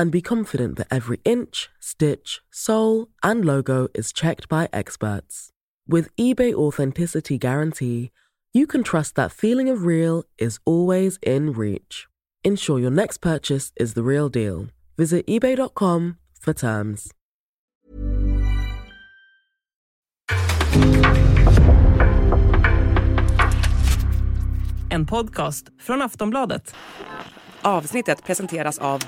and be confident that every inch, stitch, sole, and logo is checked by experts. With eBay Authenticity Guarantee, you can trust that feeling of real is always in reach. Ensure your next purchase is the real deal. Visit eBay.com for terms. En podcast från Aftonbladet. Avsnittet presenteras av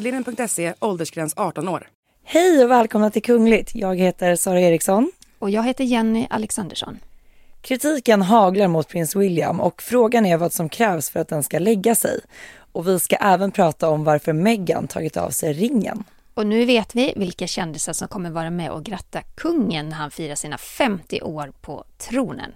Stödlinjen.se, åldersgräns 18 år. Hej och välkomna till Kungligt. Jag heter Sara Eriksson. Och jag heter Jenny Alexandersson. Kritiken haglar mot prins William och frågan är vad som krävs för att den ska lägga sig. Och vi ska även prata om varför Meghan tagit av sig ringen. Och nu vet vi vilka kändisar som kommer vara med och gratta kungen när han firar sina 50 år på tronen.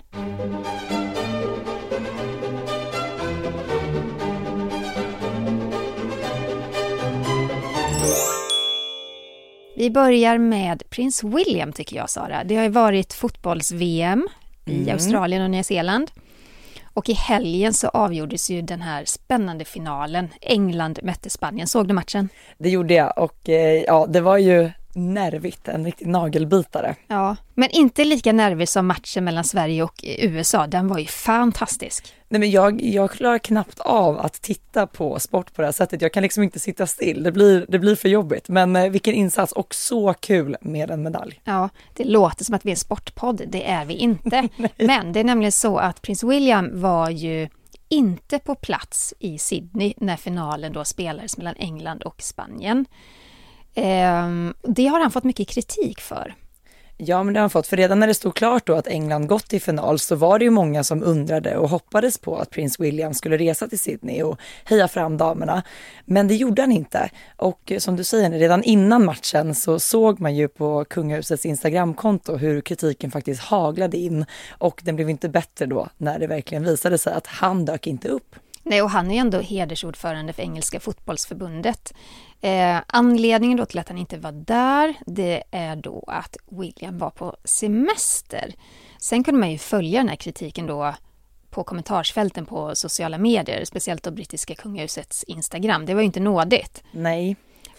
Vi börjar med prins William tycker jag Sara. Det har ju varit fotbolls-VM i Mm. Australien och Nya Zeeland. Och i helgen så avgjordes ju den här spännande finalen. England mötte Spanien. Såg du matchen? Det gjorde jag och eh, ja, det var ju nervigt, en riktig nagelbitare. Ja, men inte lika nervig som matchen mellan Sverige och USA. Den var ju fantastisk. Nej men jag, jag klarar knappt av att titta på sport på det här sättet. Jag kan liksom inte sitta still, det blir, det blir för jobbigt. Men eh, vilken insats och så kul med en medalj. Ja, det låter som att vi är en sportpodd. Det är vi inte. Men det är nämligen så att prins William var ju inte på plats i Sydney när finalen då spelades mellan England och Spanien. Ehm, det har han fått mycket kritik för. Ja, men det har han fått. För redan när det stod klart då att England gått till final så var det ju många som undrade och hoppades på att prins William skulle resa till Sydney och heja fram damerna. Men det gjorde han inte. Och eh, som du säger, redan innan matchen så såg man ju på kungahusets Instagramkonto hur kritiken faktiskt haglade in. Och den blev inte bättre då när det verkligen visade sig att han dök inte upp. Nej, och han är ju ändå hedersordförande för Engelska fotbollsförbundet. Eh, anledningen då till att han inte var där, det är då att William var på semester. Sen kunde man ju följa den här kritiken då på kommentarsfälten på sociala medier, speciellt då brittiska kungahusets Instagram. Det var ju inte nådigt. Nej,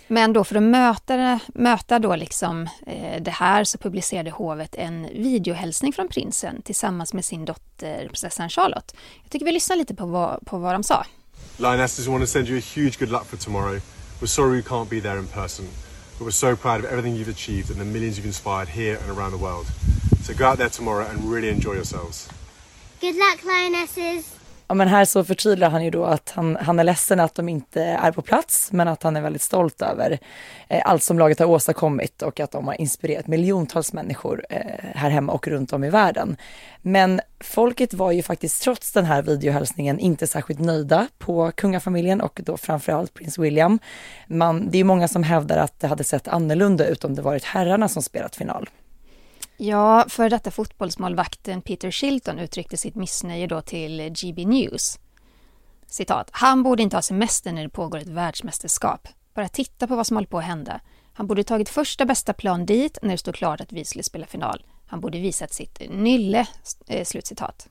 men då för att möta, det- möta då liksom, eh, det här så publicerade hovet en videohälsning från prinsen tillsammans med sin dotter prinsessan Charlotte. Jag tycker vi lyssnar lite på vad, på vad de sa. Lioness, just want to send you a huge good luck for tomorrow. We're sorry we can't be there in person, but we're so proud of everything you've achieved and the millions you've inspired here and around the world. So go out there tomorrow and really enjoy yourselves. Good luck, Lionesses. Ja, men här så förtydligar han ju då att han, han är ledsen att de inte är på plats, men att han är väldigt stolt över eh, allt som laget har åstadkommit och att de har inspirerat miljontals människor eh, här hemma och runt om i världen. Men folket var ju faktiskt trots den här videohälsningen inte särskilt nöjda på kungafamiljen och då framförallt prins William. Man, det är ju många som hävdar att det hade sett annorlunda ut om det varit herrarna som spelat final. Ja, för detta fotbollsmålvakten Peter Shilton uttryckte sitt missnöje då till GB News. Citat. Han borde inte ha semester när det pågår ett världsmästerskap. Bara titta på vad som håller på att hända. Han borde tagit första bästa plan dit när det stod klart att vi skulle spela final. Han borde visat sitt nylle. Eh, slutcitat.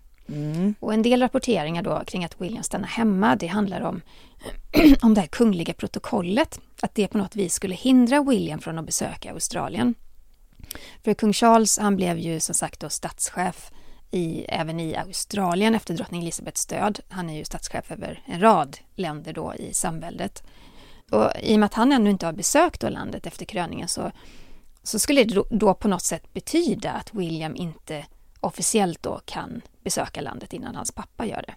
Och en del rapporteringar då kring att William stannar hemma, det handlar om, om det här kungliga protokollet. Att det på något vis skulle hindra William från att besöka Australien. För kung Charles han blev ju som sagt då statschef i, även i Australien efter drottning Elizabeths död. Han är ju statschef över en rad länder då i samväldet. Och I och med att han ännu inte har besökt då landet efter kröningen så, så skulle det då, då på något sätt betyda att William inte officiellt då kan besöka landet innan hans pappa gör det.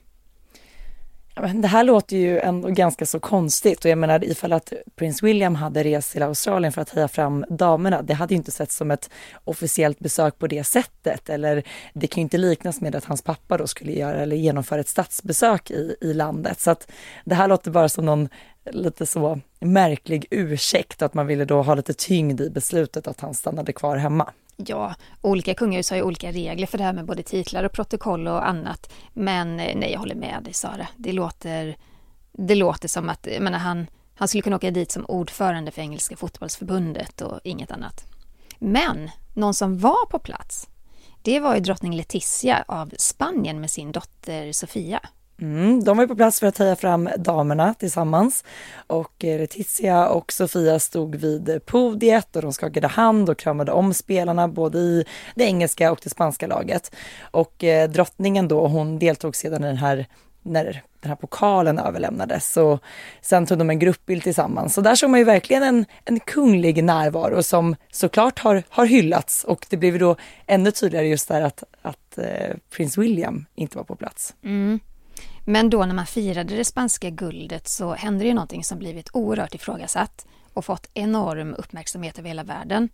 Men det här låter ju ändå ganska så konstigt. Och jag menar ifall att prins William hade rest till Australien för att heja fram damerna, det hade ju inte sett som ett officiellt besök på det sättet. Eller det kan ju inte liknas med att hans pappa då skulle göra eller genomföra ett statsbesök i, i landet. Så att det här låter bara som någon lite så märklig ursäkt att man ville då ha lite tyngd i beslutet att han stannade kvar hemma. Ja, olika kungahus har ju olika regler för det här med både titlar och protokoll och annat. Men eh, nej, jag håller med dig Sara. Det låter, det låter som att, jag menar, han, han skulle kunna åka dit som ordförande för Engelska fotbollsförbundet och inget annat. Men någon som var på plats, det var ju drottning Letizia av Spanien med sin dotter Sofia. Mm, de var ju på plats för att heja fram damerna tillsammans och eh, Letizia och Sofia stod vid podiet och de skakade hand och kramade om spelarna både i det engelska och det spanska laget. Och eh, drottningen då, hon deltog sedan i den här när den här pokalen överlämnades och sen tog de en gruppbild tillsammans. Så där såg man ju verkligen en, en kunglig närvaro som såklart har, har hyllats och det blev då ännu tydligare just där att, att eh, prins William inte var på plats. Mm. Men då när man firade det spanska guldet så hände det ju någonting som blivit oerhört ifrågasatt och fått enorm uppmärksamhet över hela världen.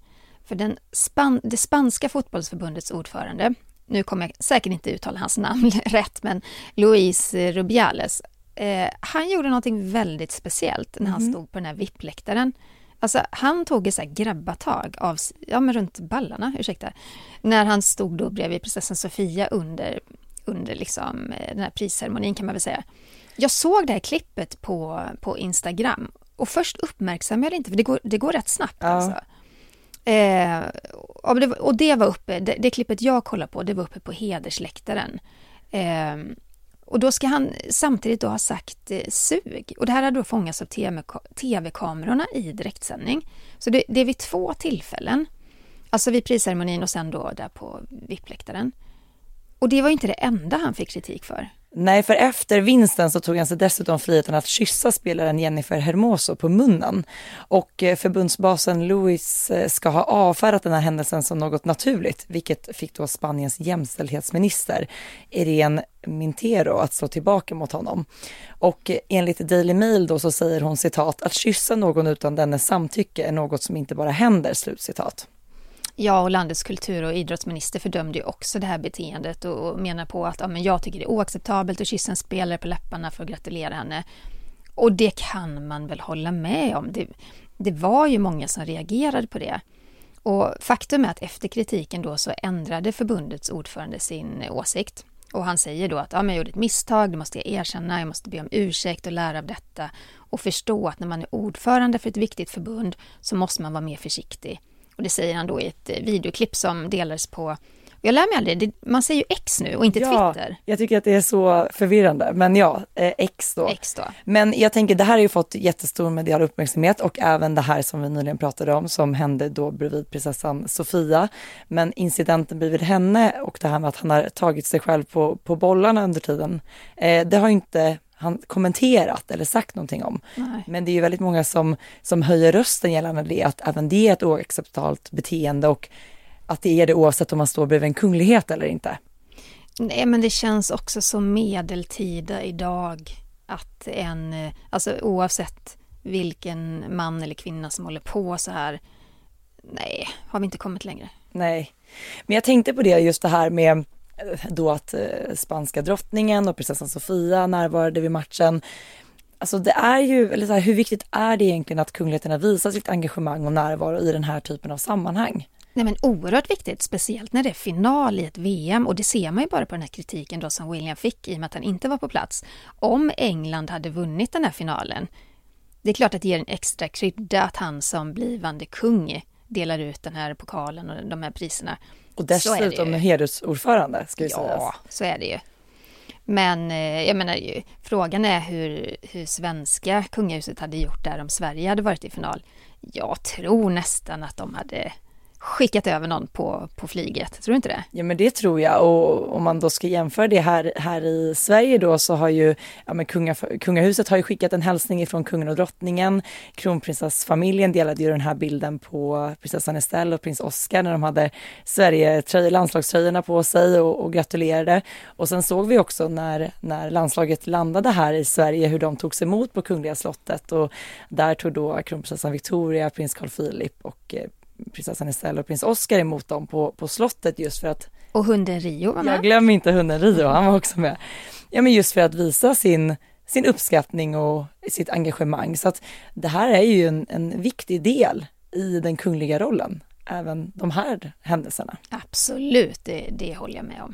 För den span det spanska fotbollsförbundets ordförande, nu kommer jag säkert inte uttala hans namn rätt, men Luis Rubiales, eh, han gjorde någonting väldigt speciellt när han mm. stod på den här vippläktaren. Alltså han tog ett så här grabbatag av, ja men runt ballarna, ursäkta, när han stod då bredvid prinsessan Sofia under under liksom, eh, den här prisceremonin kan man väl säga. Jag såg det här klippet på, på Instagram och först uppmärksammade jag det inte för det går, det går rätt snabbt. Ja. Alltså. Eh, och, det, och det var uppe, det, det, klippet jag kollade på, det var uppe på hedersläktaren. Eh, och då ska han samtidigt då ha sagt eh, sug. Och det här har då fångats av tv-kamerorna i direktsändning. Så det, det är vid två tillfällen. Alltså vid prisceremonin och sen då där på VIP-läktaren. Och det var inte det enda han fick kritik för. Nej, för efter vinsten så tog han sig dessutom friheten att kyssa spelaren Jennifer Hermoso på munnen. Och eh, förbundsbasen Luis eh, ska ha avfärdat den här händelsen som något naturligt, vilket fick då Spaniens jämställdhetsminister Irene Mintero att slå tillbaka mot honom. Och eh, enligt Daily Mail då så säger hon citat att kyssa någon utan dennes samtycke är något som inte bara händer, slutcitat. Ja, och landets kultur och idrottsminister fördömde ju också det här beteendet och menar på att ja, men jag tycker det är oacceptabelt att kyssa en spelare på läpparna för att gratulera henne. Och det kan man väl hålla med om. Det, det var ju många som reagerade på det. Och faktum är att efter kritiken då så ändrade förbundets ordförande sin åsikt. Och han säger då att ja, men jag gjorde ett misstag, det måste jag erkänna, jag måste be om ursäkt och lära av detta och förstå att när man är ordförande för ett viktigt förbund så måste man vara mer försiktig. Och det säger han då i ett eh, videoklipp som delades på jag lär mig aldrig, man säger ju X nu och inte ja, Twitter. Jag tycker att det är så förvirrande, men ja, eh, X då. X då. Men jag tänker, det här har ju fått jättestor medial uppmärksamhet och även det här som vi nyligen pratade om som hände då bredvid prinsessan Sofia. Men incidenten bredvid henne och det här med att han har tagit sig själv på, på bollarna under tiden, eh, det har inte han kommenterat eller sagt någonting om. Nej. Men det är ju väldigt många som, som höjer rösten gällande det, att även det är ett oacceptabelt beteende och att det är det oavsett om man står bredvid en kunglighet eller inte. Nej, men det känns också så medeltida idag att en, alltså oavsett vilken man eller kvinna som håller på så här, nej, har vi inte kommit längre. Nej, men jag tänkte på det just det här med då att eh, spanska drottningen och prinsessan Sofia närvarade vid matchen. Alltså det är ju, eller så här, hur viktigt är det egentligen att kungligheterna visar sitt engagemang och närvaro i den här typen av sammanhang? Nej men oerhört viktigt, speciellt när det är final i ett VM och det ser man ju bara på den här kritiken då som William fick i och med att han inte var på plats. Om England hade vunnit den här finalen, det är klart att det ger en extra krydda att han som blivande kung delar ut den här pokalen och de här priserna. Och dessutom hedersordförande ska ju ja, sägas. Ja, så är det ju. Men eh, jag menar ju, frågan är hur, hur svenska kungahuset hade gjort där om Sverige hade varit i final. Jag tror nästan att de hade skickat över någon på, på flyget. Tror du inte det? Ja men det tror jag och om man då ska jämföra det här, här i Sverige då så har ju ja, men kunga, kungahuset har ju skickat en hälsning ifrån kungen och drottningen. Kronprinsessfamiljen delade ju den här bilden på prinsessan Estelle och prins Oscar när de hade Sverige landslagströjorna på sig och, och gratulerade. Och sen såg vi också när, när landslaget landade här i Sverige hur de togs emot på Kungliga slottet och där tog då kronprinsessan Victoria, prins Carl Philip och eh, prinsessan Estelle och prins Oscar emot dem på, på slottet just för att Och hunden Rio var med. Jag glömmer inte hunden Rio, han var också med. Ja men just för att visa sin sin uppskattning och sitt engagemang. Så att det här är ju en, en viktig del i den kungliga rollen, även de här händelserna. Absolut, det, det håller jag med om.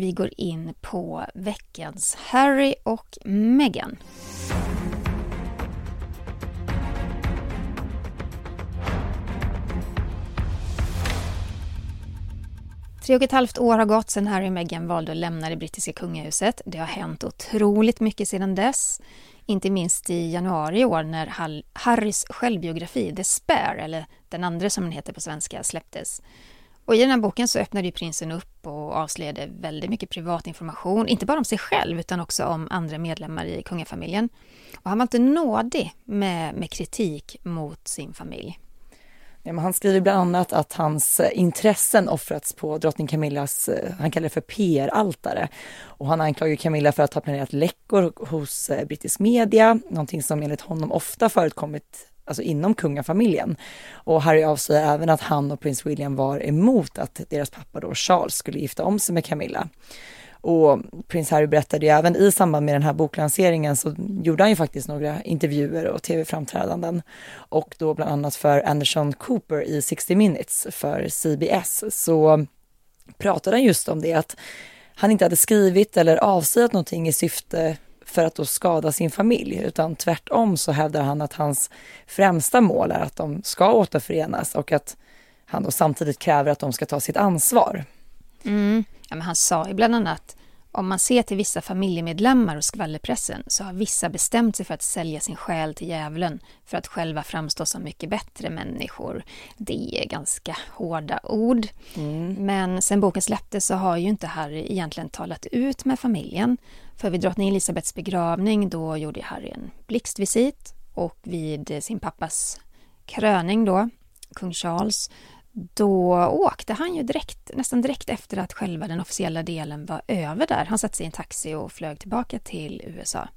Vi går in på veckans Harry och Meghan. Tre och ett halvt år har gått sedan Harry och Meghan valde att lämna det brittiska kungahuset. Det har hänt otroligt mycket sedan dess. Inte minst i januari i år när Harrys självbiografi The Spare, eller den andra som den heter på svenska, släpptes. Och I den här boken så öppnade ju prinsen upp och avslöjade väldigt mycket privat information, inte bara om sig själv utan också om andra medlemmar i kungafamiljen. Och han var inte nådig med, med kritik mot sin familj. Ja, men han skriver bland annat att hans eh, intressen offrats på drottning Camillas, eh, han kallar det för PR-altare. Och han anklagar Camilla för att ha planerat läckor hos eh, brittisk media, någonting som enligt honom ofta förekommit alltså inom kungafamiljen. Och Harry avslöjar även att han och prins William var emot att deras pappa då Charles skulle gifta om sig med Camilla. Och prins Harry berättade ju även i samband med den här boklanseringen så gjorde han ju faktiskt några intervjuer och tv-framträdanden. Och då bland annat för Anderson Cooper i 60 minutes för CBS så pratade han just om det att han inte hade skrivit eller avslöjat någonting i syfte för att då skada sin familj, utan tvärtom så hävdar han att hans främsta mål är att de ska återförenas och att han då samtidigt kräver att de ska ta sitt ansvar. Mm. Ja, men han sa ju bland annat om man ser till vissa familjemedlemmar och skvallerpressen så har vissa bestämt sig för att sälja sin själ till djävulen för att själva framstå som mycket bättre människor. Det är ganska hårda ord. Mm. Men sen boken släpptes så har ju inte Harry egentligen talat ut med familjen. För vid drottning Elisabeths begravning då gjorde Harry en blixtvisit och vid sin pappas kröning då, kung Charles, då åkte han ju direkt, nästan direkt efter att själva den officiella delen var över där. Han satte sig i en taxi och flög tillbaka till USA.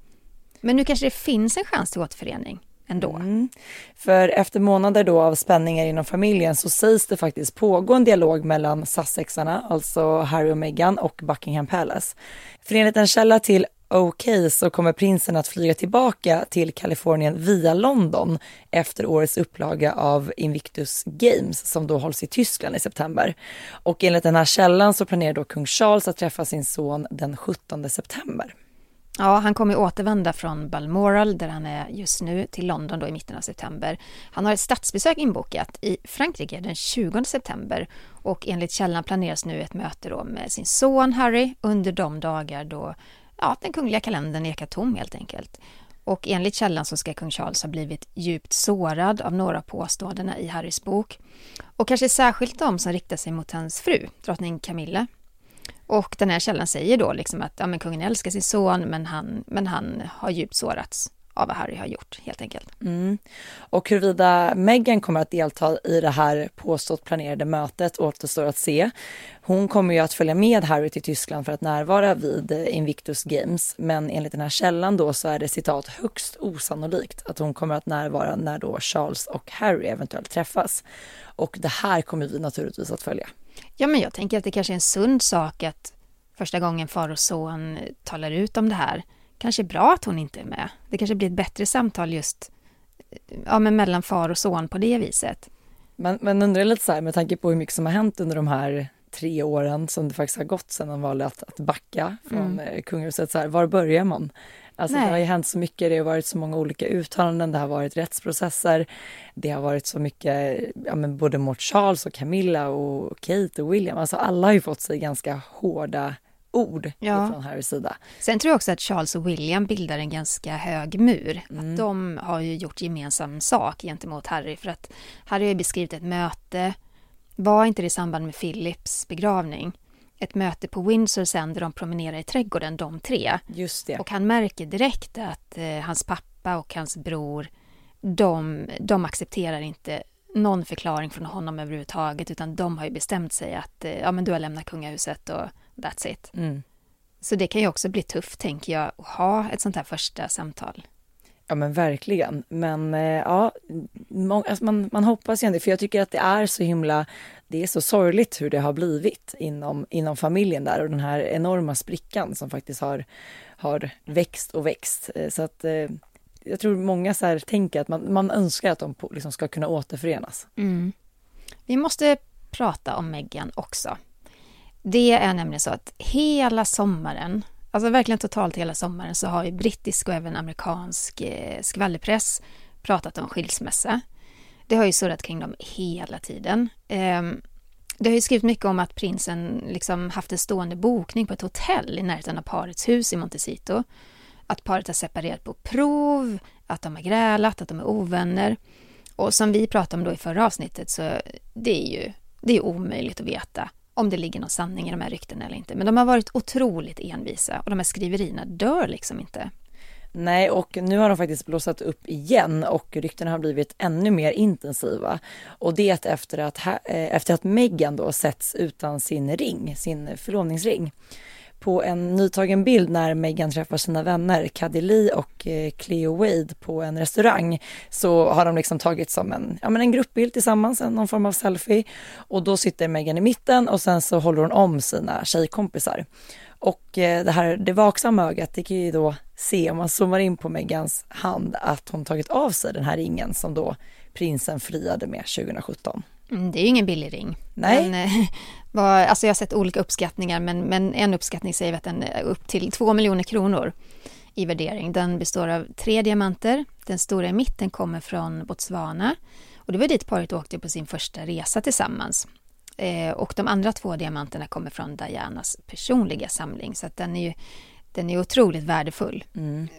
Men nu kanske det finns en chans till återförening ändå. Mm. För efter månader då av spänningar inom familjen så sägs det faktiskt pågå en dialog mellan Sussexarna, alltså Harry och Meghan och Buckingham Palace. För enligt en källa till OK så kommer prinsen att flyga tillbaka till Kalifornien via London efter årets upplaga av Invictus Games som då hålls i Tyskland i september. Och enligt den här källan så planerar då kung Charles att träffa sin son den 17 september. Ja, han kommer återvända från Balmoral där han är just nu till London då i mitten av september. Han har ett statsbesök inbokat i Frankrike den 20 september och enligt källan planeras nu ett möte då med sin son Harry under de dagar då ja, den kungliga kalendern ekar tom helt enkelt. Och enligt källan så ska kung Charles ha blivit djupt sårad av några påståendena i Harrys bok. Och kanske särskilt de som riktar sig mot hans fru, drottning Camilla. Och den här källan säger då liksom att ja, men kungen älskar sin son men han, men han har djupt sårats av vad Harry har gjort helt enkelt. Mm. Och huruvida Meghan kommer att delta i det här påstått planerade mötet återstår att se. Hon kommer ju att följa med Harry till Tyskland för att närvara vid Invictus Games. Men enligt den här källan då så är det citat högst osannolikt att hon kommer att närvara när då Charles och Harry eventuellt träffas. Och det här kommer vi naturligtvis att följa. Ja, men jag tänker att det kanske är en sund sak att första gången far och son talar ut om det här kanske är bra att hon inte är med. Det kanske blir ett bättre samtal just ja, men mellan far och son på det viset. Men, men undrar lite så här, med tanke på hur mycket som har hänt under de här tre åren som det faktiskt har gått sedan han valde att, att backa från mm. Eh, kungahuset, så här, var börjar man? Alltså det har ju hänt så mycket, det har varit så många olika uttalanden, det har varit rättsprocesser, det har varit så mycket, ja men både mot Charles och Camilla och Kate och William, alltså alla har ju fått sig ganska hårda ord Ja. från Harrys sida. Sen tror jag också att Charles och William bildar en ganska hög mur. Mm. Att de har ju gjort gemensam sak gentemot Harry. För att Harry har beskrivit ett möte, var inte det i samband med Philips begravning? Ett möte på Windsor sen där de promenerar i trädgården, de tre. Just det. Och han märker direkt att eh, hans pappa och hans bror, de, de accepterar inte någon förklaring från honom överhuvudtaget, utan de har ju bestämt sig att eh, ja, men du har lämnat kungahuset och that's it. Mm. Så det kan ju också bli tufft, tänker jag, att ha ett sånt här första samtal. Ja men verkligen. Men eh, ja, alltså man, man hoppas ju ändå, för jag tycker att det är så himla, det är så sorgligt hur det har blivit inom, inom familjen där och den här enorma sprickan som faktiskt har, har växt och växt. Eh, så att eh, jag tror många så här tänker att man, man önskar att de på- liksom ska kunna återförenas. Mm. Vi måste prata om Meghan också. Det är nämligen så att hela sommaren, alltså verkligen totalt hela sommaren, så har ju brittisk och även amerikansk eh, skvallerpress pratat om skilsmässa. Det har ju surrat kring dem hela tiden. Ehm, det har ju skrivit mycket om att prinsen liksom haft en stående bokning på ett hotell i närheten av parets hus i Montecito. Att paret har separerat på prov, att de har grälat, att de är ovänner. Och som vi pratade om då i förra avsnittet så det är ju det är omöjligt att veta om det ligger någon sanning i de här ryktena eller inte. Men de har varit otroligt envisa och de här skriverierna dör liksom inte. Nej, och nu har de faktiskt blossat upp igen och ryktena har blivit ännu mer intensiva. Och det efter att, eh, efter att Meghan då sätts utan sin ring, sin förlovningsring. På en nytagen bild när Meghan träffar sina vänner Caddy Lee och eh, Cleo Wade på en restaurang så har de liksom tagit som en, ja, men en gruppbild tillsammans, någon form av selfie. Och då sitter Meghan i mitten och sen så håller hon om sina tjejkompisar. Och eh, det här, det vaksamma ögat, det kan ju då se om man zoomar in på Megans hand att hon tagit av sig den här ringen som då prinsen friade med 2017. Mm, det är ju ingen billig ring. Nej. Den, eh, var, alltså jag har sett olika uppskattningar men, men en uppskattning säger att den är upp till 2 miljoner kronor i värdering. Den består av tre diamanter. Den stora i mitten kommer från Botswana och det var dit paret åkte på sin första resa tillsammans. Eh, och de andra två diamanterna kommer från Dianas personliga samling så att den är ju den är otroligt värdefull.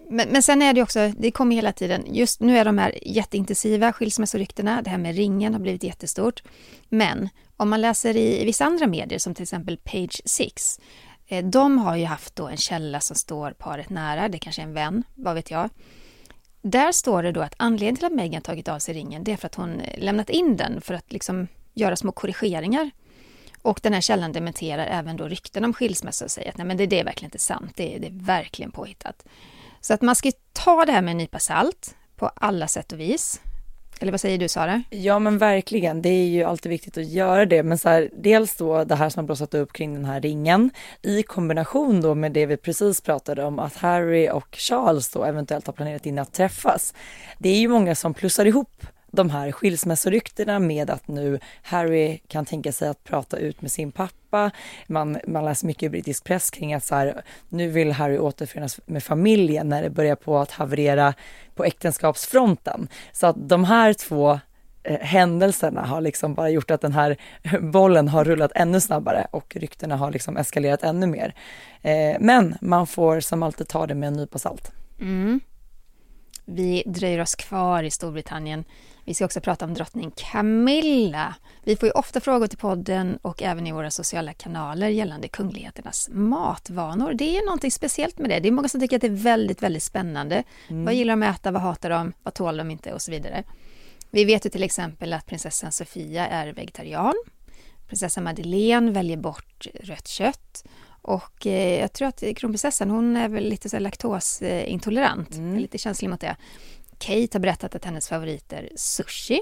Men, men sen är det också, det kommer hela tiden, just nu är de här jätteintensiva skilsmässoryktena, det här med ringen har blivit jättestort. Men om man läser i vissa andra medier, som till exempel Page Six, eh, de har ju haft då en källa som står paret nära, det kanske är en vän, vad vet jag. Där står det då att anledningen till att Meghan tagit av sig ringen, det är för att hon eh, lämnat in den för att liksom göra små korrigeringar. Och den här källan dementerar även då rykten om skilsmässa och säger att nej men det, det är verkligen inte sant, det, är- det är verkligen påhittat. Så att man ska ta det här med en nypa salt på alla sätt och vis. Eller vad säger du Sara? Ja men verkligen, det är ju alltid viktigt att göra det. Men så här, dels då det här som har blossat upp kring den här ringen i kombination då med det vi precis pratade om att Harry och Charles då eventuellt har planerat in att träffas. Det är ju många som plussar ihop de här skilsmässoryktena med att nu Harry kan tänka sig att prata ut med sin pappa. Man, man läser mycket i brittisk press kring att så här, nu vill Harry återförenas med familjen när det börjar på att haverera på äktenskapsfronten. Så att de här två eh, händelserna har liksom bara gjort att den här bollen har rullat ännu snabbare och ryktena har liksom eskalerat ännu mer. Eh, men man får som alltid ta det med en nypa salt. Mm. Vi dröjer oss kvar i Storbritannien. Vi ska också prata om drottning Camilla. Vi får ju ofta frågor till podden och även i våra sociala kanaler gällande kungligheternas matvanor. Det är någonting speciellt med det. Det är många som tycker att det är väldigt, väldigt spännande. Vad gillar de att äta? Vad hatar de? Vad tål de inte? Och så vidare. Vi vet ju till exempel att prinsessan Sofia är vegetarian. Prinsessan Madeleine väljer bort rött kött. Och eh, jag tror att kronprinsessan hon är väl lite så laktosintolerant, är lite känslig mot det. Kate har berättat att hennes favorit är sushi.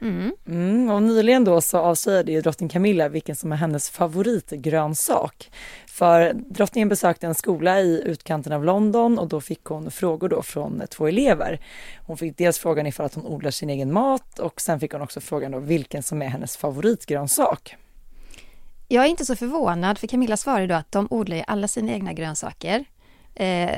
Mm. Mm, och nyligen då så avslöjade ju drottning Camilla vilken som är hennes favoritgrönsak. För drottningen besökte en skola i utkanten av London och då fick hon frågor då från två elever. Hon fick dels frågan ifall att hon odlar sin egen mat och sen fick hon också frågan då vilken som är hennes favoritgrönsak. Jag är inte så förvånad, för Camilla svarade då att de odlar ju alla sina egna grönsaker. Eh,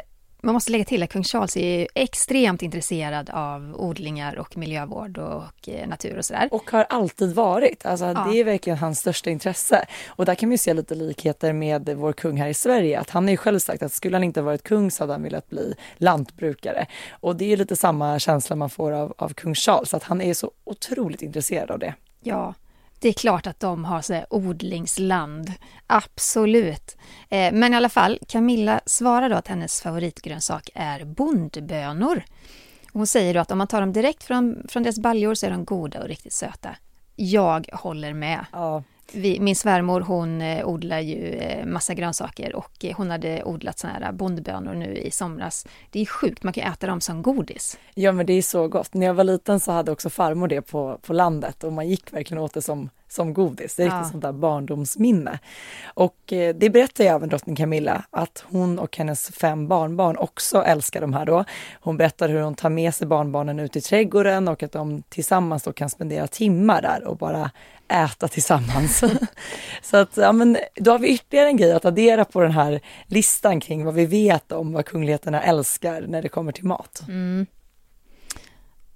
man måste lägga till att kung Charles är extremt intresserad av odlingar och miljövård och eh, natur och sådär. Och har alltid varit. Alltså, Ja. Det är verkligen hans största intresse. Och där kan vi se lite likheter med vår kung här i Sverige. Att han har ju själv sagt att skulle han inte varit kung så hade han velat bli lantbrukare. Och det är lite samma känsla man får av, av kung Charles, att han är så otroligt intresserad av det. Ja, det är klart att de har så här odlingsland. Absolut. Eh, men i alla fall, Camilla svarar då att hennes favoritgrönsak är bondbönor. Hon säger då att om man tar dem direkt från, från deras baljor så är de goda och riktigt söta. Jag håller med. Ja, vi, min svärmor hon eh, odlar ju eh, massa grönsaker och eh, hon hade odlat såna här bondbönor nu i somras. Det är sjukt, man kan äta dem som godis. Ja men det är så gott. När jag var liten så hade också farmor det på, på landet och man gick verkligen åt det som, som godis. Det är Ja. riktigt sånt där barndomsminne. Och eh, det berättar ju även drottning Camilla att hon och hennes fem barnbarn också älskar de här då. Hon berättar hur hon tar med sig barnbarnen ut i trädgården och att de tillsammans då kan spendera timmar där och bara äta tillsammans. så att, ja men då har vi ytterligare en grej att addera på den här listan kring vad vi vet om vad kungligheterna älskar när det kommer till mat. Mm.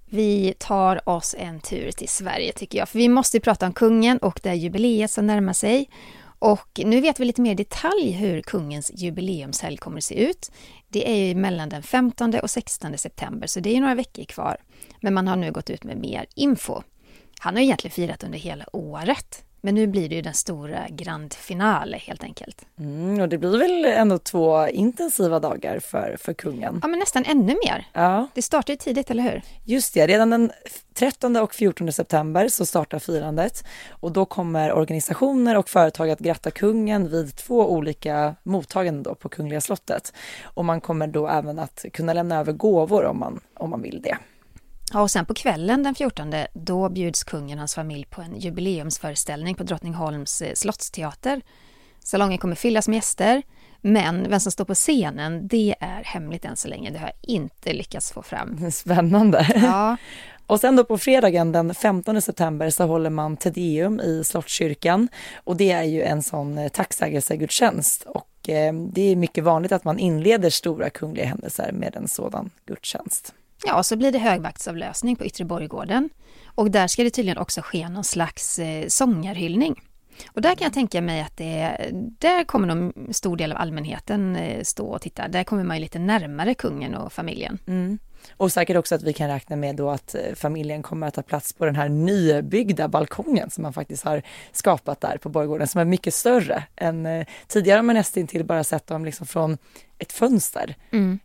Vi tar oss en tur till Sverige tycker jag, för vi måste ju prata om kungen och det jubileet som närmar sig. Och nu vet vi lite mer i detalj hur kungens jubileumshelg kommer att se ut. Det är ju mellan den 15 och 16 september, så det är ju några veckor kvar. Men man har nu gått ut med mer info. Han har egentligen firat under hela året, men nu blir det ju den stora grand finale helt enkelt. Mm, och det blir väl ändå två intensiva dagar för, för kungen. Ja, men nästan ännu mer. Ja, Det startar ju tidigt, eller hur? just det. Redan den 13 och 14 september så startar firandet och då kommer organisationer och företag att gratta kungen vid två olika mottaganden då på Kungliga slottet. Och man kommer då även att kunna lämna över gåvor om man, om man vill det. Ja, och sen på kvällen den 14, då bjuds kungen och hans familj på en jubileumsföreställning på Drottningholms eh, slottsteater. Salongen kommer fyllas med gäster, men vem som står på scenen, det är hemligt än så länge. Det har jag inte lyckats få fram. Spännande. Ja, Och sen då på fredagen den 15 september så håller man Tedeum i Slottskyrkan och det är ju en sån eh, tacksägelsegudstjänst och eh, det är mycket vanligt att man inleder stora kungliga händelser med en sådan gudstjänst ja så blir det högvaktsavlösning på Yttre Borggården. Och där ska det tydligen också ske någon slags eh, sångarhyllning. Och där kan jag tänka mig att det, där kommer nog en stor del av allmänheten eh, stå och titta. Där kommer man ju lite närmare kungen och familjen. Mm. Och säkert också att vi kan räkna med då att eh, familjen kommer att ta plats på den här nybyggda balkongen som man faktiskt har skapat där på Borggården som är mycket större än eh, tidigare har man nästintill bara sett dem liksom från ett fönster.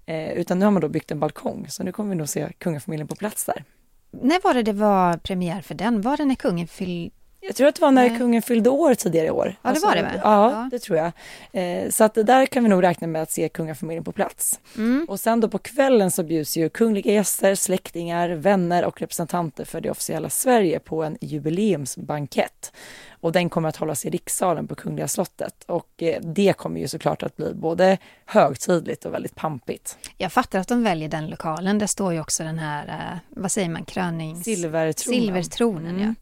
Eh, utan nu har man då byggt en balkong så nu kommer vi nog se kungafamiljen på plats där. När var det det var premiär för den? Var det när kungen fyllde Jag tror att det var när Nej. kungen fyllde år tidigare i år. Ja, det var det, va? Ja, Ja. det tror jag. Eh, så att där kan vi nog räkna med att se kungafamiljen på plats. Mm. Och sen då på kvällen så bjuds ju kungliga gäster, släktingar, vänner och representanter för det officiella Sverige på en jubileumsbankett. Och den kommer att hållas i rikssalen på Kungliga slottet. Och eh, det kommer ju såklart att bli både högtidligt och väldigt pampigt. Jag fattar att de väljer den lokalen. Där står ju också den här, eh, vad säger man, krönings... Silvertronen. Silvertronen, ja.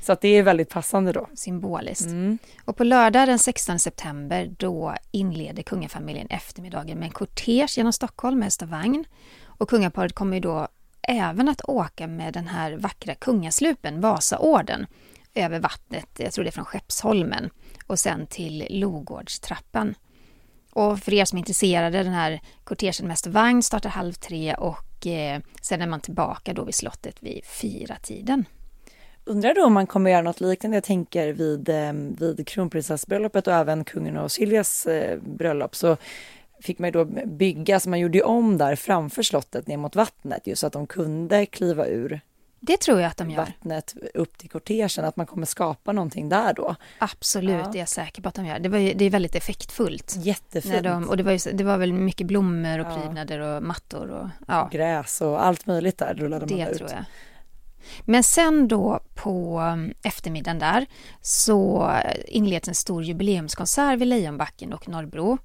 Så att det är väldigt passande då. Symboliskt. Och på lördag den 16 september då inleder kungafamiljen eftermiddagen med en kortege genom Stockholm med häst och kungaparet kommer ju då även att åka med den här vackra kungaslupen, Vasaorden, över vattnet, jag tror det är från Skeppsholmen, och sen till Logårdstrappan. Och för er som är intresserade, den här kortegen med vagn startar halv tre och eh, sen är man tillbaka då vid slottet vid fyra tiden. Undrar då om man kommer göra något liknande, jag tänker vid, eh, vid kronprinsessbröllopet och även kungen och Silvias eh, bröllop så fick man ju då bygga, så man gjorde ju om där framför slottet ner mot vattnet just så att de kunde kliva ur Det tror jag att de gör. vattnet upp till kortegen, att man kommer skapa någonting där då. Absolut, Ja. det är jag säker på att de gör. Det, var ju, det är väldigt effektfullt. Jättefint. När de, och det var, ju, det var väl mycket blommor och Ja. prydnader och mattor och ja, Gräs och allt möjligt där rullade man det ut. tror jag. Men sen då på mm, eftermiddagen där så inleds en stor jubileumskonsert vid Lejonbacken och Norrbro.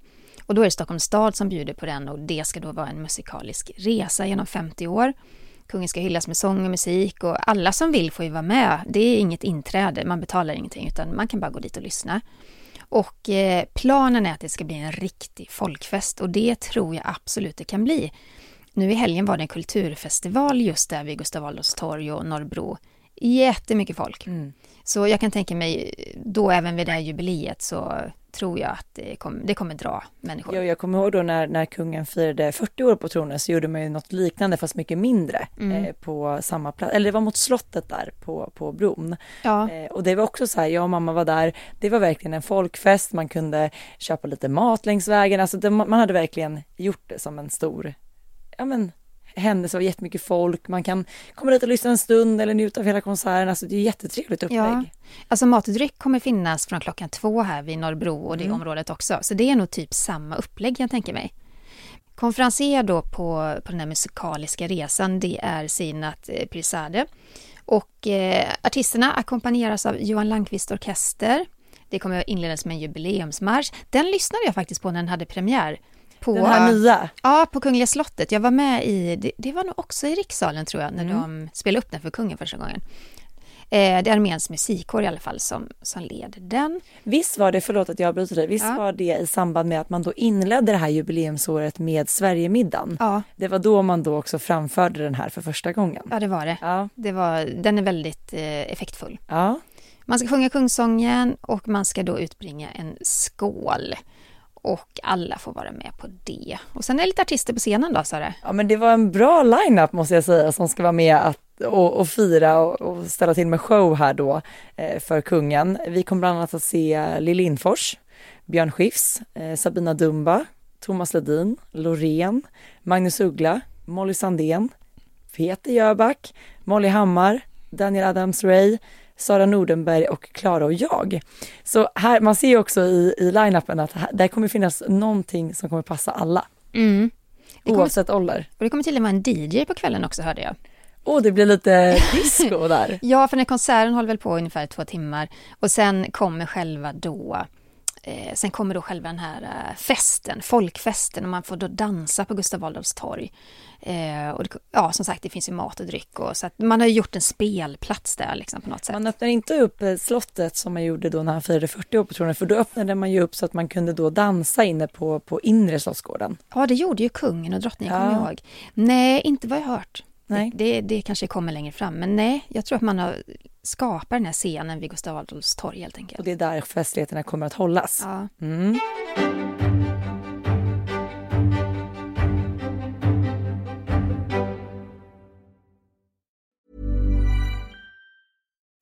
Och då är det Stockholms stad som bjuder på den och det ska då vara en musikalisk resa genom 50 år. Kungen ska hyllas med sång och musik och alla som vill får ju vara med. Det är inget inträde, man betalar ingenting utan man kan bara gå dit och lyssna. Och eh, planen är att det ska bli en riktig folkfest och det tror jag absolut det kan bli. Nu i helgen var det en kulturfestival just där vid Gustav Adolfs torg och Norrbro. Jättemycket folk. Mm. Så jag kan tänka mig, då även vid det här jubileet så tror jag att det, kom, det kommer dra människor. Ja, jag kommer ihåg då när, när kungen firade 40 år på tronen så gjorde man ju något liknande fast mycket mindre Mm. eh, på samma plats, eller det var mot slottet där på, på bron. Ja. Eh, och det var också så här, jag och mamma var där, det var verkligen en folkfest, man kunde köpa lite mat längs vägen, alltså det, man hade verkligen gjort det som en stor, ja men händelse, det var jättemycket folk, man kan komma dit och lyssna en stund eller njuta av hela konserten, alltså det är jättetrevligt upplägg. Ja, alltså mat och dryck kommer finnas från klockan två här vid Norrbro och det Mm. området också. Så det är nog typ samma upplägg jag tänker mig. Konferenser då på, på den här musikaliska resan, det är Sinat eh, Pirzadeh. Och eh, artisterna ackompanjeras av Johan Landqvist Orkester. Det kommer att inledas med en jubileumsmarsch. Den lyssnade jag faktiskt på när den hade premiär. På, Den här nya, Ja, på Kungliga slottet. Jag var med i, det, det var nog också i rikssalen tror jag, när Mm. de spelade upp den för kungen första gången. Eh, det är arméns musikkår i alla fall som, som leder den. Visst var det, förlåt att jag avbryter dig, visst Ja. var det i samband med att man då inledde det här jubileumsåret med Sverigemiddagen? Ja, Det var då man då också framförde den här för första gången. ja det var det. Ja, det var, den är väldigt eh, effektfull. ja. Man ska sjunga kungsången och man ska då utbringa en skål. Och alla får vara med på det. Och sen är det lite artister på scenen då, sa det. ja men det var en bra line-up måste jag säga som ska vara med att, och, och fira och, och ställa till med show här då eh, för kungen. Vi kommer bland annat att se Lill Lindfors, Björn Skifs, eh, Sabina Dumba, Thomas Ledin, Loreen, Magnus Uggla, Molly Sandén, Peter Jöback, Molly Hammar, Daniel Adams-Ray, Sara Nordenberg och Klara och jag. Så här, man ser ju också i, i line-upen att här, där kommer finnas någonting som kommer passa alla, Mm. Det kommer, oavsett ålder. och det kommer till och med en DJ på kvällen också, hörde jag. Och det blir lite disco där. Ja, för den här konserten håller väl på ungefär två timmar. Och sen kommer själva då eh, Sen kommer då själva den här eh, festen, folkfesten, och man får då dansa på Gustav Adolfs torg. Eh, och det, ja, som sagt, det finns ju mat och dryck och så att man har ju gjort en spelplats där liksom på något sätt. Man öppnar inte upp eh, slottet som man gjorde då när han firade 40 år på tronen, för då öppnade man ju upp så att man kunde då dansa inne på, på inre slottsgården. Ja, det gjorde ju kungen och drottningen, Ja. kommer jag ihåg. Nej, inte vad jag hört. Nej. Det, det, det kanske kommer längre fram, men nej, jag tror att man har skapat den här scenen vid Gustav Adolfs torg helt enkelt. Och det är där festligheterna kommer att hållas. Ja. Mm.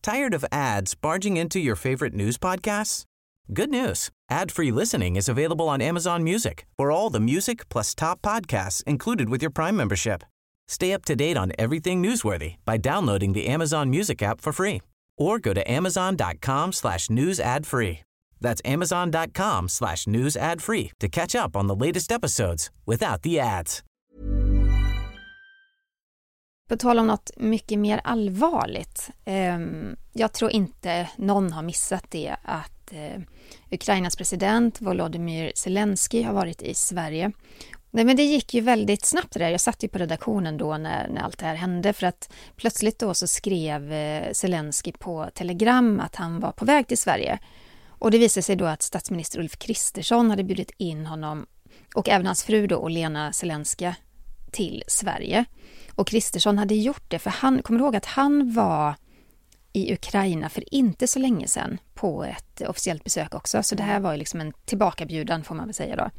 Tired of ads barging into your favorite news podcasts? Good news. Ad-free listening is available on Amazon Music for all the music plus top podcasts included with your Prime membership. Stay up to date on everything newsworthy by downloading the Amazon Music app for free or go to amazon.com slash news ad free. That's amazon.com slash news ad free to catch up on the latest episodes without the ads. På tal om något mycket mer allvarligt. ehm, jag tror inte någon har missat det att eh, Ukrainas president Volodymyr Zelensky har varit i Sverige. Nej, men det gick ju väldigt snabbt det där. Jag satt ju på redaktionen då när, när allt det här hände för att plötsligt då så skrev eh, Zelensky på telegram att han var på väg till Sverige. Och det visade sig då att statsminister Ulf Kristersson hade bjudit in honom och även hans fru då, Lena Zelenska, till Sverige. Och Kristersson hade gjort det, för han, kommer du ihåg att han var i Ukraina för inte så länge sedan på ett officiellt besök också. Så det här var ju liksom en tillbakabjudan får man väl säga då.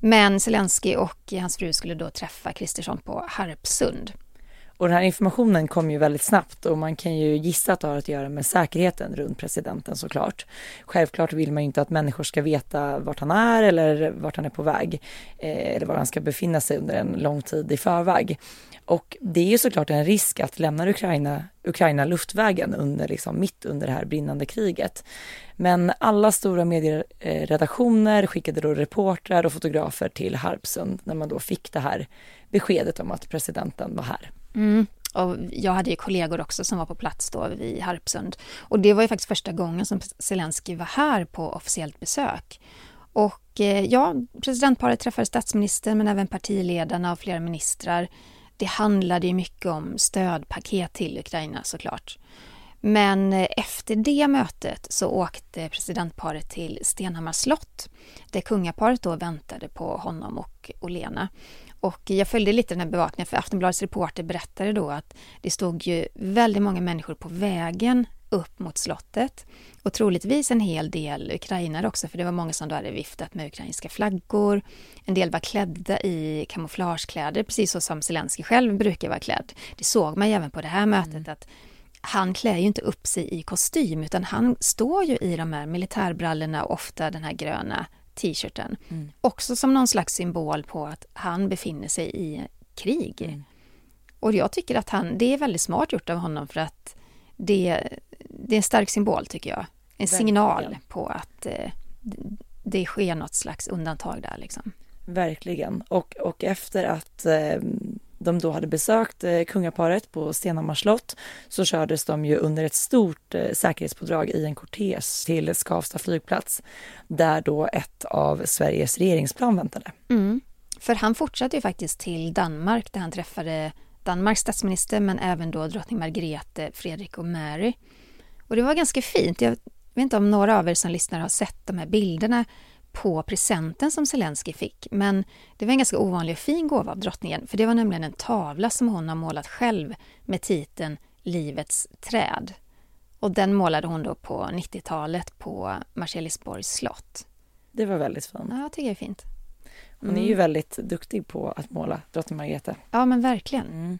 Men Zelensky och hans fru skulle då träffa Kristersson på Harpsund. Och den här informationen kom ju väldigt snabbt och man kan ju gissa att det har att göra med säkerheten runt presidenten såklart. Självklart vill man ju inte att människor ska veta vart han är eller vart han är på väg eh, eller var han ska befinna sig under en lång tid i förväg. Och det är ju såklart en risk att lämna Ukraina, Ukraina luftvägen under, liksom, mitt under det här brinnande kriget. Men alla stora medieredaktioner skickade då reportrar och fotografer till Harpsund när man då fick det här beskedet om att presidenten var här. Mm. Och jag hade ju kollegor också som var på plats då vid Harpsund. Och det var ju faktiskt första gången som Zelensky var här på officiellt besök. Och eh, ja, presidentparet träffade statsministern men även partiledarna och flera ministrar. Det handlade ju mycket om stödpaket till Ukraina såklart. Men eh, efter det mötet så åkte presidentparet till Stenhammars slott där kungaparet då väntade på honom och Olena. Och jag följde lite den här bevakningen för Aftonbladets reporter berättade då att det stod ju väldigt många människor på vägen upp mot slottet och troligtvis en hel del ukrainare också för det var många som då hade viftat med ukrainska flaggor. En del var klädda i kamouflagekläder precis så som Zelensky själv brukar vara klädd. Det såg man ju även på det här mötet mm. att han klär ju inte upp sig i kostym utan han står ju i de här militärbrallorna och ofta den här gröna t-shirten. Mm. Också som någon slags symbol på att han befinner sig i krig. Mm. Och jag tycker att han, det är väldigt smart gjort av honom för att det, det är en stark symbol tycker jag. En Verkligen. signal på att eh, det sker något slags undantag där liksom. Verkligen. Och, och efter att eh, de då hade besökt eh, kungaparet på Stenhammars slott så kördes de ju under ett stort eh, säkerhetspådrag i en kortege till Skavsta flygplats där då ett av Sveriges regeringsplan väntade. Mm. För han fortsatte ju faktiskt till Danmark där han träffade Danmarks statsminister men även då drottning Margrethe, Fredrik och Mary. Och det var ganska fint. Jag vet inte om några av er som lyssnar har sett de här bilderna på presenten som Zelensky fick. Men det var en ganska ovanlig och fin gåva av drottningen, för det var nämligen en tavla som hon har målat själv med titeln Livets träd. Och den målade hon då på 90-talet på Marselisborgs slott. Det var väldigt fint. Ja, jag tycker det är fint. Hon är ju mm. väldigt duktig på att måla, drottning Margrethe. Ja, men verkligen. Mm.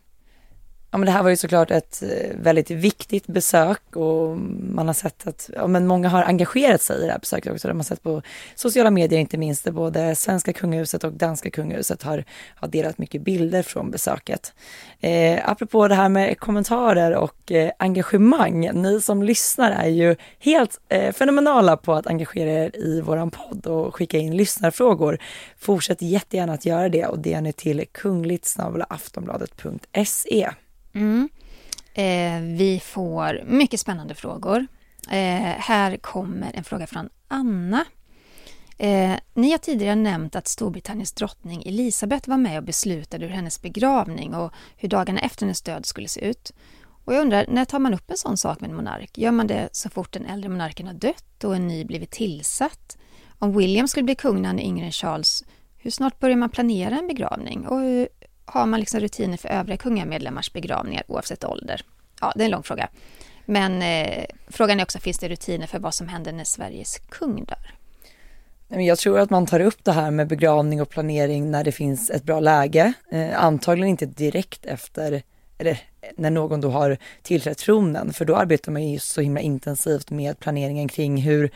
Ja, men det här var ju såklart ett eh, väldigt viktigt besök och man har sett att ja, men många har engagerat sig i det här besöket också. Det har man sett på sociala medier inte minst, där både svenska kungahuset och danska kungahuset har, har delat mycket bilder från besöket. Eh, apropå det här med kommentarer och eh, engagemang, ni som lyssnar är ju helt eh, fenomenala på att engagera er i våran podd och skicka in lyssnarfrågor. Fortsätt jättegärna att göra det och det är ni till kungligt aftonbladet.se. Mm. Eh, vi får mycket spännande frågor. Eh, här kommer en fråga från Anna. Eh, ni har tidigare nämnt att Storbritanniens drottning Elisabeth var med och beslutade hur hennes begravning och hur dagarna efter hennes död skulle se ut. Och jag undrar, när tar man upp en sån sak med en monark? Gör man det så fort den äldre monarken har dött och en ny blivit tillsatt? Om William skulle bli kung när han är yngre än Charles, hur snart börjar man planera en begravning? Och hur, har man liksom rutiner för övriga kungamedlemmars begravningar oavsett ålder? Ja, det är en lång fråga. Men eh, frågan är också, finns det rutiner för vad som händer när Sveriges kung dör? Jag tror att man tar upp det här med begravning och planering när det finns ett bra läge. Eh, antagligen inte direkt efter, eller när någon då har tillträtt tronen, för då arbetar man ju så himla intensivt med planeringen kring hur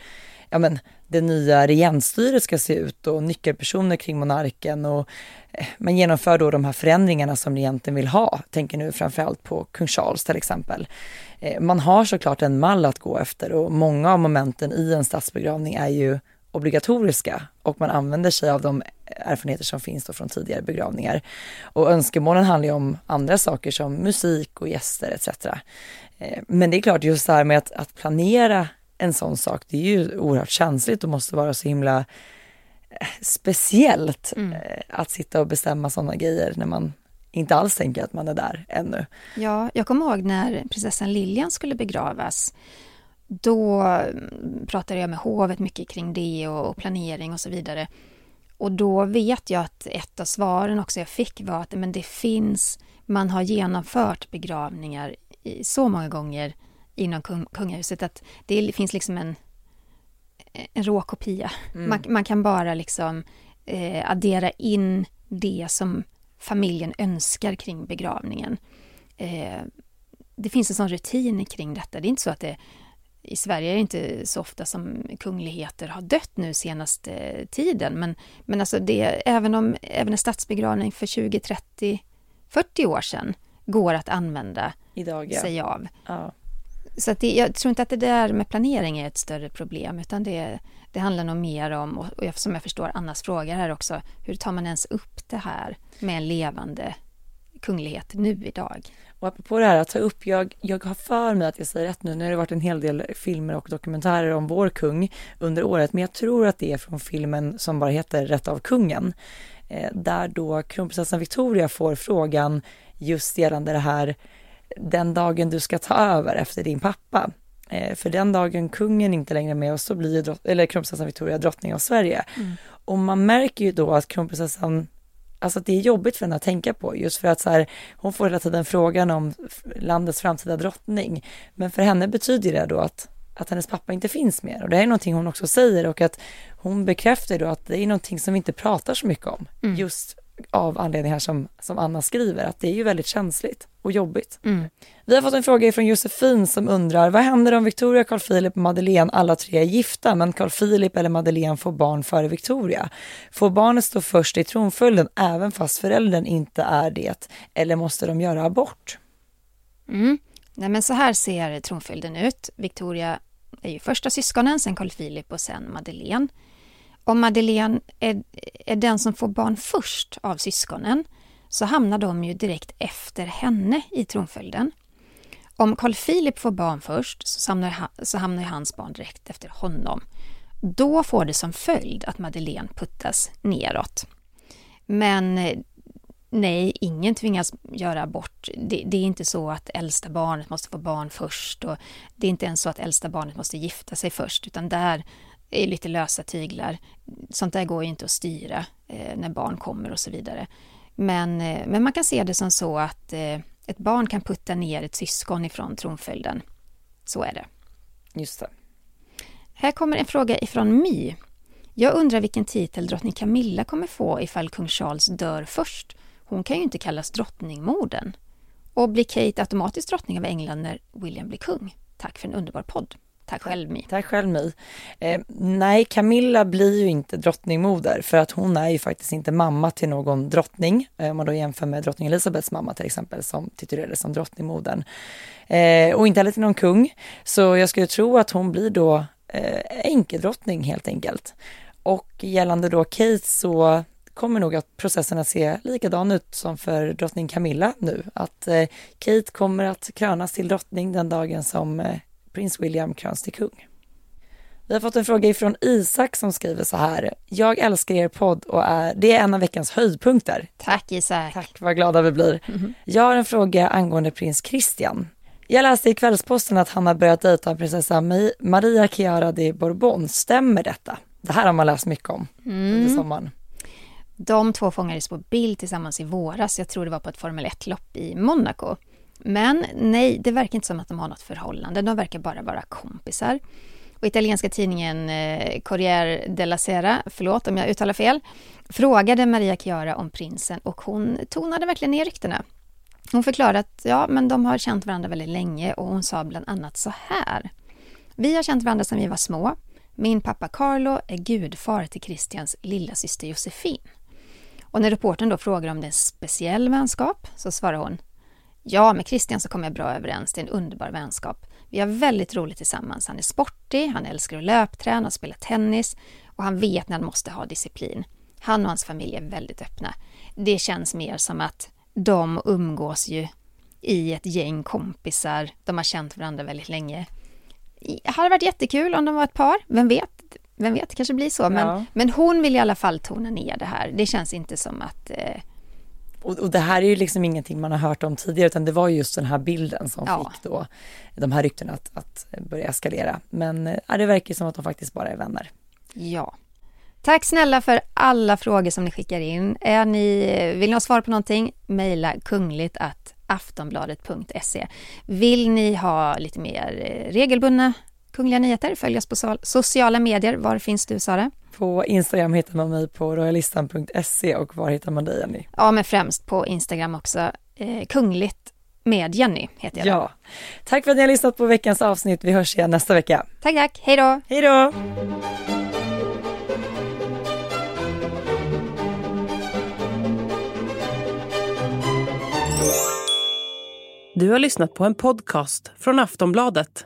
ja men, det nya regentstyret ska se ut och nyckelpersoner kring monarken och eh, man genomför då de här förändringarna som regenten vill ha. Tänker nu framförallt på kung Charles till exempel. Eh, man har såklart en mall att gå efter och många av momenten i en statsbegravning är ju obligatoriska och man använder sig av de erfarenheter som finns då från tidigare begravningar. Och önskemålen handlar ju om andra saker som musik och gäster etc. Eh, men det är klart just det här med att, att planera en sån sak, det är ju oerhört känsligt och måste vara så himla eh, speciellt mm. Eh, att sitta och bestämma sådana grejer när man inte alls tänker att man är där ännu. Ja, jag kommer ihåg när prinsessan Lilian skulle begravas. Då mm, pratade jag med hovet mycket kring det och planering och så vidare. Och då vet jag att ett av svaren också jag fick var att men det finns, man har genomfört begravningar så många gånger inom kung, kungahuset att det finns liksom en, en rå kopia. Mm. Man, man, kan bara liksom eh, addera in det som familjen önskar kring begravningen. Eh, det finns en sån rutin kring detta. Det är inte så att det i Sverige är det inte så ofta som kungligheter har dött nu senaste tiden, men, men alltså det, även om även en statsbegravning för 20, 30, 40 år sedan går att använda Idag, ja. sig av. Ja. Så det, jag tror inte att det där med planering är ett större problem, utan det, det handlar nog mer om, och, som jag förstår Annas fråga här också, hur tar man ens upp det här med en levande kunglighet nu idag? Och apropå det här att ta upp, jag, jag har för mig att jag säger rätt nu, nu har det varit en hel del filmer och dokumentärer om vår kung under året, men jag tror att det är från filmen som bara heter Rätt av kungen, eh, där då kronprinsessan Victoria får frågan just gällande det här den dagen du ska ta över efter din pappa. Eh, för den dagen kungen inte längre är med oss så blir drott- eller kronprinsessan Victoria drottning av Sverige. Mm. Och man märker ju då att kronprinsessan Alltså att det är jobbigt för henne att tänka på just för att så här, hon får hela tiden frågan om landets framtida drottning. Men för henne betyder det då att, att hennes pappa inte finns mer och det är någonting hon också säger och att hon bekräftar då att det är någonting som vi inte pratar så mycket om. Mm. Just av anledningar som, som Anna skriver, att det är ju väldigt känsligt och jobbigt. Mm. Vi har fått en fråga från Josefin som undrar, vad händer om Victoria, Carl Philip och Madeleine alla tre är gifta men Carl Philip eller Madeleine får barn före Victoria? Får barnet stå först i tronföljden även fast föräldern inte är det? Eller måste de göra abort? Mm. Nej, men så här ser tronföljden ut. Victoria är ju första syskonen, sen Carl Philip och sen Madeleine. Om Madeleine är, är den som får barn först av syskonen så hamnar de ju direkt efter henne i tronföljden. Om Carl Philip får barn först så hamnar, så hamnar ju hans barn direkt efter honom. Då får det som följd att Madeleine puttas neråt. Men Nej, ingen tvingas göra abort. Det, det är inte så att äldsta barnet måste få barn först och det är inte ens så att äldsta barnet måste gifta sig först utan där är lite lösa tyglar. Sånt där går ju inte att styra eh, när barn kommer och så vidare. Men, eh, men man kan se det som så att eh, ett barn kan putta ner ett syskon ifrån tronföljden. Så är det. Just det. Här kommer en fråga ifrån My. Jag undrar vilken titel drottning Camilla kommer få ifall kung Charles dör först. Hon kan ju inte kallas drottningmodern. Och blir Kate automatiskt drottning av England när William blir kung? Tack för en underbar podd. Tack själv My. Tack själv My. Eh, nej, Camilla blir ju inte drottningmoder för att hon är ju faktiskt inte mamma till någon drottning. Eh, om man då jämför med drottning Elisabeths mamma till exempel som titulerades som drottningmodern. Eh, och inte heller till någon kung. Så jag skulle tro att hon blir då eh, enkedrottning helt enkelt. Och gällande då Kate så kommer nog att processen att se likadan ut som för drottning Camilla nu. Att eh, Kate kommer att krönas till drottning den dagen som eh, prins William kröns till kung. Vi har fått en fråga ifrån Isak som skriver så här. Jag älskar er podd och är, det är en av veckans höjdpunkter. Tack Isak. Tack, vad glada vi blir. Jag har en fråga angående prins Christian. Jag läste i Kvällsposten att han har börjat dejta prinsessa Ma- Maria Chiara de Bourbon. Stämmer detta? Det här har man läst mycket om under sommaren. De två fångades på bild tillsammans i våras. Jag tror det var på ett Formel 1-lopp i Monaco. Men nej, det verkar inte som att de har något förhållande. De verkar bara vara kompisar. Och italienska tidningen eh, Corriere della Sera, förlåt om jag uttalar fel, frågade Maria Chiara om prinsen och hon tonade verkligen ner ryktena. Hon förklarade att ja, men de har känt varandra väldigt länge och hon sa bland annat så här. Vi har känt varandra sedan vi var små. Min pappa Carlo är gudfar till Christians lilla syster Josefin. Och när reportern då frågar om det är en speciell vänskap så svarar hon Ja, med Christian så kommer jag bra överens. Det är en underbar vänskap. Vi har väldigt roligt tillsammans. Han är sportig, han älskar att löpträna och spela tennis och han vet när han måste ha disciplin. Han och hans familj är väldigt öppna. Det känns mer som att de umgås ju i ett gäng kompisar. De har känt varandra väldigt länge. Det hade varit jättekul om de var ett par. Vem vet? Vem vet, det kanske blir så. Men, Ja. men hon vill i alla fall tona ner det här. Det känns inte som att eh, Och, och det här är ju liksom ingenting man har hört om tidigare utan det var just den här bilden som Ja. fick då de här ryktena att, att börja eskalera. Men eh, ja, det verkar som att de faktiskt bara är vänner. Ja. Tack snälla för alla frågor som ni skickar in. Är ni, vill ni ha svar på någonting? Mejla kungligt att aftonbladet.se. Vill ni ha lite mer eh, regelbundna kungliga nyheter? Följ oss på so- sociala medier. Var finns du Sara? På Instagram hittar man mig på royalistan.se och var hittar man dig Jenny? Ja, men främst på Instagram också. Eh, kungligt med Jenny heter jag. Ja. Tack för att ni har lyssnat på veckans avsnitt. Vi hörs igen nästa vecka. Tack, tack. Hej då! Hej då! Du har lyssnat på en podcast från Aftonbladet.